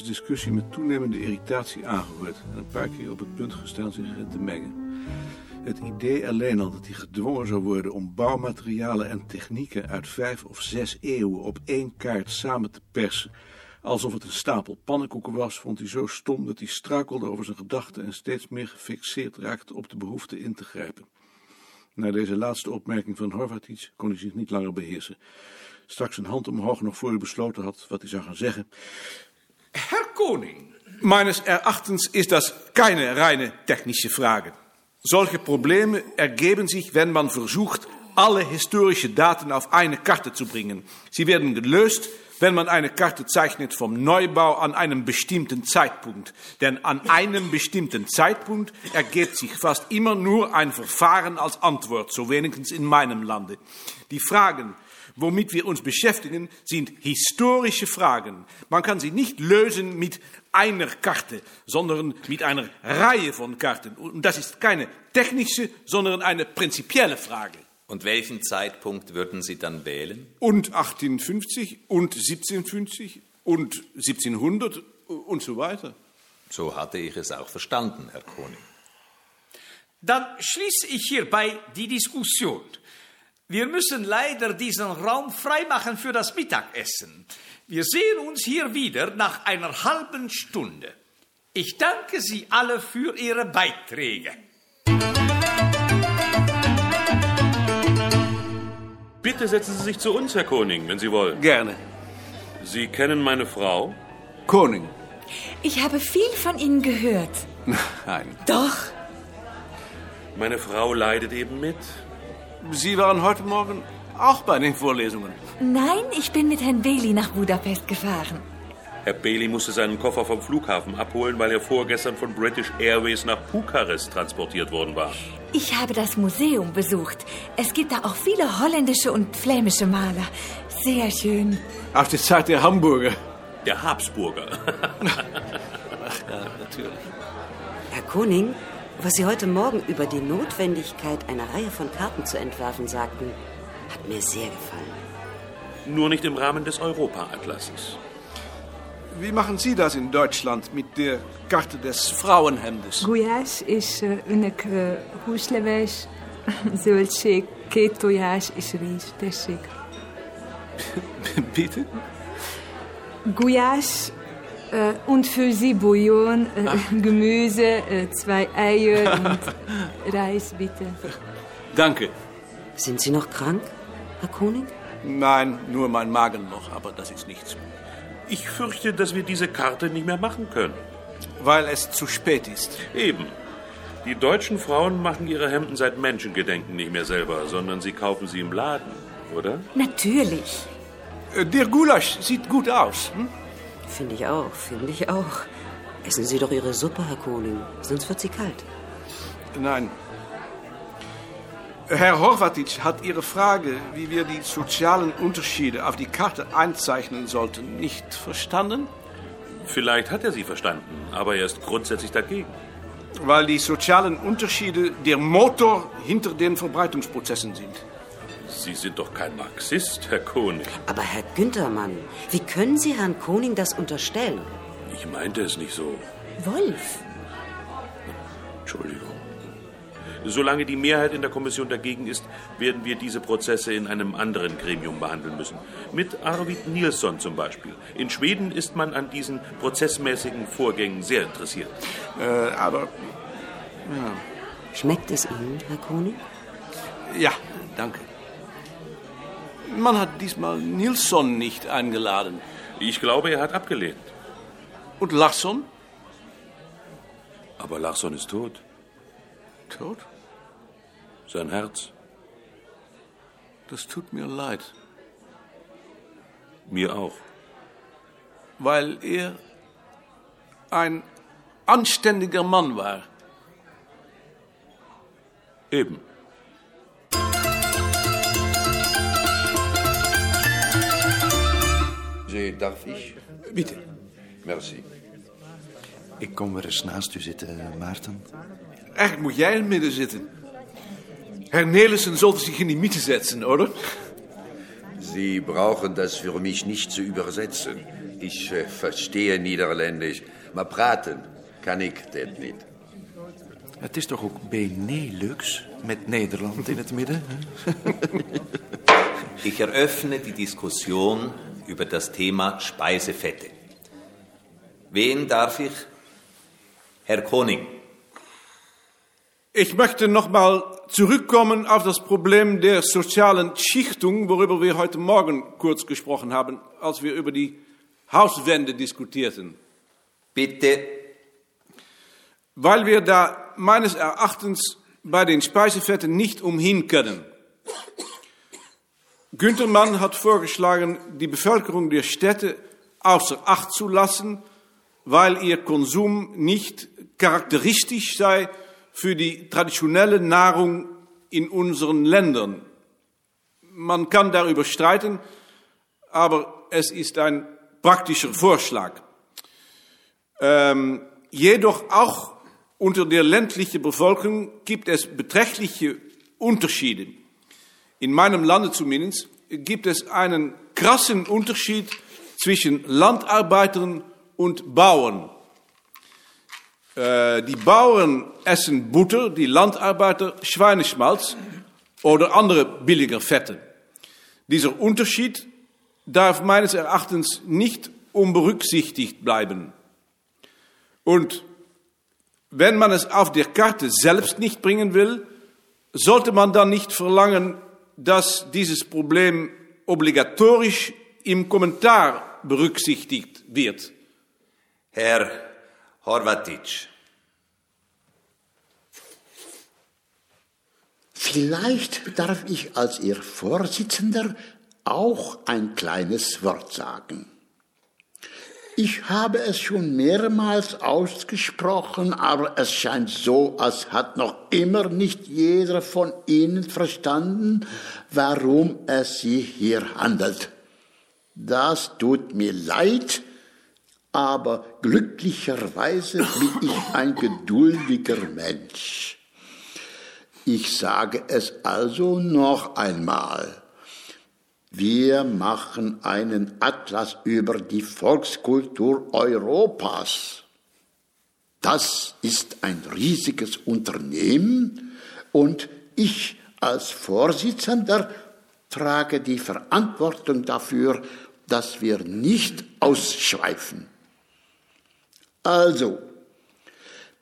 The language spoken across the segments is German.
deze discussie met toenemende irritatie aangehoord en een paar keer op het punt gestaan zich erin te mengen. Het idee alleen al dat hij gedwongen zou worden om bouwmaterialen en technieken uit vijf of zes eeuwen op één kaart samen te persen, alsof het een stapel pannenkoeken was, vond hij zo stom dat hij struikelde over zijn gedachten en steeds meer gefixeerd raakte op de behoefte in te grijpen. Na deze laatste opmerking van Horvatic kon hij zich niet langer beheersen. Stak zijn hand omhoog nog voor hij besloten had wat hij zou gaan zeggen. Herr Koning, meines Erachtens ist das keine reine technische Frage. Solche Probleme ergeben sich, wenn man versucht, alle historische Daten auf eine Karte zu bringen. Sie werden gelöst, wenn man eine Karte zeichnet vom Neubau an einem bestimmten Zeitpunkt. Denn an einem bestimmten Zeitpunkt ergibt sich fast immer nur ein Verfahren als Antwort, so wenigstens in meinem Lande. Die Fragen, womit wir uns beschäftigen, sind historische Fragen. Man kann sie nicht lösen mit einer Karte, sondern mit einer Reihe von Karten. Und das ist keine technische, sondern eine prinzipielle Frage. Und welchen Zeitpunkt würden Sie dann wählen? Und 1850 und 1750 und 1700 und so weiter. So hatte ich es auch verstanden, Herr Koning. Dann schließe ich hierbei die Diskussion. Wir müssen leider diesen Raum freimachen für das Mittagessen. Wir sehen uns hier wieder nach einer halben Stunde. Ich danke Sie alle für Ihre Beiträge. Bitte setzen Sie sich zu uns, Herr Koning, wenn Sie wollen. Gerne. Sie kennen meine Frau? Koning. Ich habe viel von Ihnen gehört. Nein. Doch. Meine Frau leidet eben mit. Sie waren heute Morgen auch bei den Vorlesungen. Nein, ich bin mit Herrn Bailey nach Budapest gefahren. Herr Bailey musste seinen Koffer vom Flughafen abholen, weil er vorgestern von British Airways nach Bukarest transportiert worden war. Ich habe das Museum besucht. Es gibt da auch viele holländische und flämische Maler. Sehr schön. Aus der Zeit der Hamburger. Der Habsburger. Ja, natürlich. Herr Koning, was Sie heute Morgen über die Notwendigkeit einer Reihe von Karten zu entwerfen sagten, hat mir sehr gefallen. Nur nicht im Rahmen des Europa-Atlases. Wie machen Sie das in Deutschland mit der Karte des Frauenhemdes? Gulyás és önök ö, húsleves, zöldség, két tojás és rizs. Tessék. Bitte? Gulyás äh, und für Sie Bouillon, äh, Gemüse, äh, zwei Eier und Reis, bitte. Danke. Sind Sie noch krank, Herr Koning? Nein, nur mein Magen noch, aber das ist nichts. Ich fürchte, dass wir diese Karte nicht mehr machen können. Weil es zu spät ist. Eben. Die deutschen Frauen machen ihre Hemden seit Menschengedenken nicht mehr selber, sondern sie kaufen sie im Laden, oder? Natürlich. Äh, Der Gulasch sieht gut aus. Hm? Finde ich auch, finde ich auch. Essen Sie doch Ihre Suppe, Herr Koning, sonst wird sie kalt. Nein. Herr Horvatic hat Ihre Frage, wie wir die sozialen Unterschiede auf die Karte einzeichnen sollten, nicht verstanden? Vielleicht hat er sie verstanden, aber er ist grundsätzlich dagegen. Weil die sozialen Unterschiede der Motor hinter den Verbreitungsprozessen sind. Sie sind doch kein Marxist, Herr Koning. Aber Herr Günthermann, wie können Sie Herrn Koning das unterstellen? Ich meinte es nicht so. Wolf, Entschuldigung. Solange die Mehrheit in der Kommission dagegen ist, werden wir diese Prozesse in einem anderen Gremium behandeln müssen. Mit Arvid Nilsson zum Beispiel. In Schweden ist man an diesen prozessmäßigen Vorgängen sehr interessiert. Äh, aber schmeckt es Ihnen, Herr Koning? ja, danke. Man hat diesmal Nilsson nicht eingeladen. Ich glaube, er hat abgelehnt. Und Larsson? Aber Larsson ist tot. Tot? Sein Herz. Das tut mir leid. Mir auch. Weil er ein anständiger Mann war. Eben. Zee, darf ik? Bitte. Merci. Ik kom weer eens naast u zitten, Maarten. Eigenlijk moet jij in het midden zitten. Herr Nelissen sollte sich in die Mitte setzen, oder? Sie brauchen das für mich nicht zu übersetzen. Ich äh, verstehe Niederländisch, maar praten kan ik dit niet. Het is toch ook Benelux met Nederland in het midden? Ich eröffne die Diskussion über das Thema Speisefette. Wen darf ich? Herr Koning. Ich möchte nochmal zurückkommen auf das Problem der sozialen Schichtung, worüber wir heute Morgen kurz gesprochen haben, als wir über die Hauswände diskutierten. Bitte, Weil wir da meines Erachtens bei den Speisefetten nicht umhin können. Günther Mann hat vorgeschlagen, die Bevölkerung der Städte außer Acht zu lassen, weil ihr Konsum nicht charakteristisch sei für die traditionelle Nahrung in unseren Ländern. Man kann darüber streiten, aber es ist ein praktischer Vorschlag. Ähm, jedoch auch unter der ländlichen Bevölkerung gibt es beträchtliche Unterschiede. In meinem Lande zumindest gibt es einen krassen Unterschied zwischen Landarbeitern und Bauern. Äh, die Bauern essen Butter, die Landarbeiter Schweineschmalz oder andere billiger Fette. Dieser Unterschied darf meines Erachtens nicht unberücksichtigt bleiben. Und wenn man es auf der Karte selbst nicht bringen will, sollte man dann nicht verlangen, dass dieses Problem obligatorisch im Kommentar berücksichtigt wird. Herr Horvatic. Vielleicht darf ich als Ihr Vorsitzender auch ein kleines Wort sagen. Ich habe es schon mehrmals ausgesprochen, aber es scheint so, als hat noch immer nicht jeder von Ihnen verstanden, warum es sich hier handelt. Das tut mir leid, aber glücklicherweise bin ich ein geduldiger Mensch. Ich sage es also noch einmal. Wir machen einen Atlas über die Volkskultur Europas. Das ist ein riesiges Unternehmen und ich als Vorsitzender trage die Verantwortung dafür, dass wir nicht ausschweifen. Also,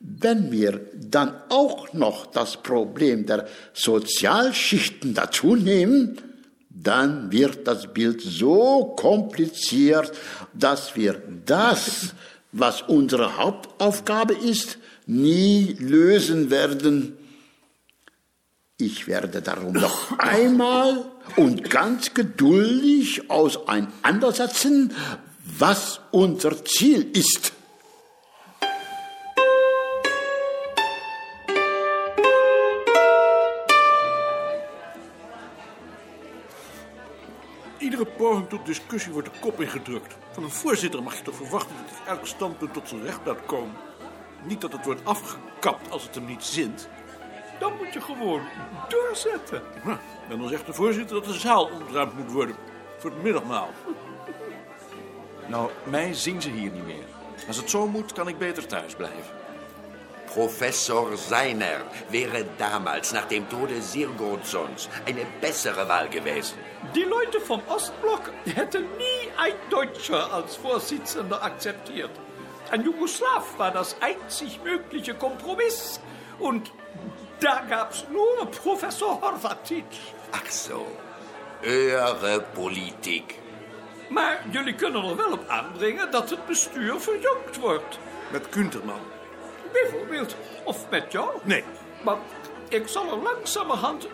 wenn wir dann auch noch das Problem der Sozialschichten dazu nehmen, dann wird das Bild so kompliziert, dass wir das, was unsere Hauptaufgabe ist, nie lösen werden. Ich werde darum noch einmal und ganz geduldig auseinandersetzen, was unser Ziel ist. Iedere poging tot discussie wordt de kop ingedrukt. Van een voorzitter mag je toch verwachten dat hij elk standpunt tot zijn recht laat komen. Niet dat het wordt afgekapt als het hem niet zint. Dan moet je gewoon doorzetten. Ja, en dan zegt de voorzitter dat de zaal ontruimd moet worden. Voor het middagmaal. Nou, mij zien ze hier niet meer. Als het zo moet, kan ik beter thuis blijven. Professor Seiner wäre damals nach dem Tode Sirgotsons eine bessere Wahl gewesen. Die Leute vom Ostblock hätten nie ein Deutscher als Vorsitzender akzeptiert. Ein Jugoslaw war das einzig mögliche Kompromiss. Und da gab's nur Professor Horvatic. Ach so, höhere Politik. Maar jullie kunnen er wel op aandringen dat het bestuur verjongd wordt. Met Kunterman. Bijvoorbeeld. Of met jou. Nee. Maar ik zal er langzamerhand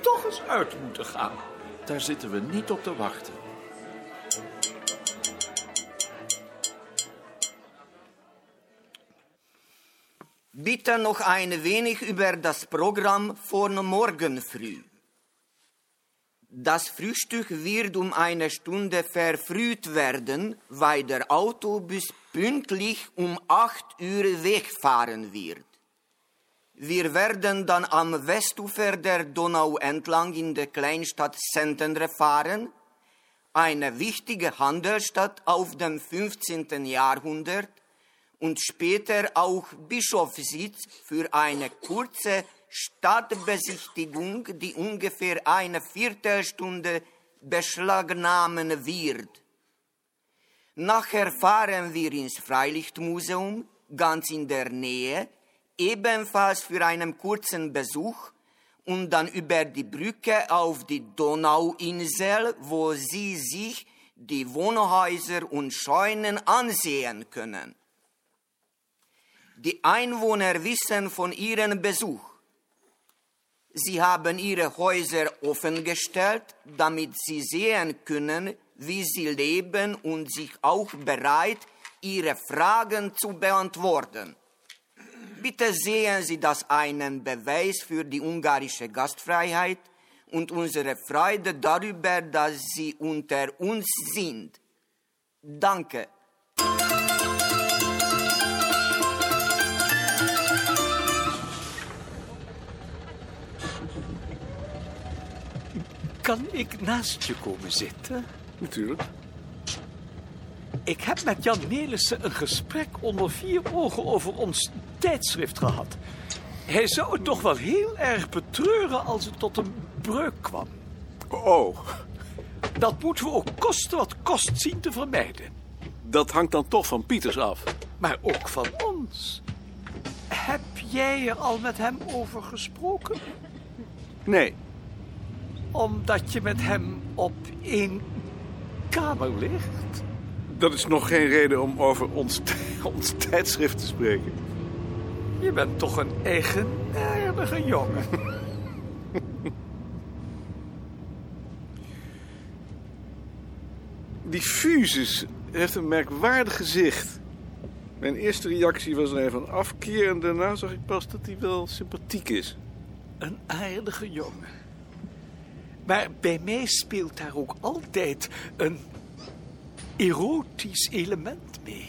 toch eens uit moeten gaan. Daar zitten we niet op te wachten. Bitte noch ein wenig über das Programm von morgen früh. Das Frühstück wird um eine Stunde verfrüht werden, weil der Autobus pünktlich um 8 Uhr wegfahren wird. Wir werden dann am Westufer der Donau entlang in der Kleinstadt Szentendre fahren, eine wichtige Handelsstadt auf dem 15. Jahrhundert und später auch Bischofssitz für eine kurze Stadtbesichtigung, die ungefähr eine Viertelstunde beschlagnahmen wird. Nachher fahren wir ins Freilichtmuseum, ganz in der Nähe, ebenfalls für einen kurzen Besuch und dann über die Brücke auf die Donauinsel, wo Sie sich die Wohnhäuser und Scheunen ansehen können. Die Einwohner wissen von ihrem Besuch. Sie haben ihre Häuser offengestellt, damit sie sehen können, wie sie leben und sich auch bereit, ihre Fragen zu beantworten. Bitte sehen Sie das einen Beweis für die ungarische Gastfreiheit und unsere Freude darüber, dass Sie unter uns sind. Danke. Kan ik naast je komen zitten? Natuurlijk. Ik heb met Jan Nelissen een gesprek onder vier ogen over ons tijdschrift gehad. Hij zou het toch wel heel erg betreuren als het tot een breuk kwam. Oh, Dat moeten we ook kosten wat kost zien te vermijden. dat hangt dan toch van Pieters af. Maar ook van ons. Heb jij er al met hem over gesproken? Nee, Omdat je met hem op één kamer ligt? dat is nog geen reden om over ons, ons tijdschrift te spreken. Je bent toch een eigenaardige jongen. Die fuses heeft een merkwaardig gezicht. Mijn eerste reactie was er een van afkeer en daarna zag ik pas dat hij wel sympathiek is. Een aardige jongen. Maar bij mij speelt daar ook altijd een erotisch element mee.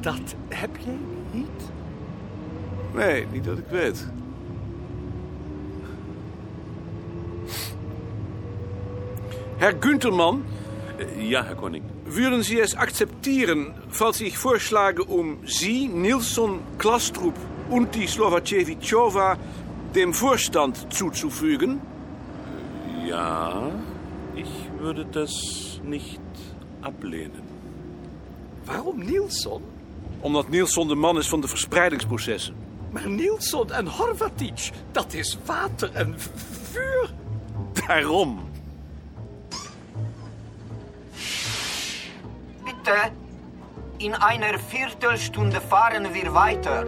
Dat heb jij niet? Nee, niet dat ik weet. Herr Güntermann, Ja, Herr Koning. würden Sie es akzeptieren, falls ich vorschlage, um Sie, Nilsson, Klastrup und die Slovacevichova dem Vorstand zuzufügen? Ja, ich würde das nicht ablehnen. Waarom Nilsson? Omdat Nilsson de man is van de verspreidingsprocessen. Maar Nilsson en Horvatic, dat is water en vuur. Daarom. Bitte, in einer Viertelstunde fahren wir weiter.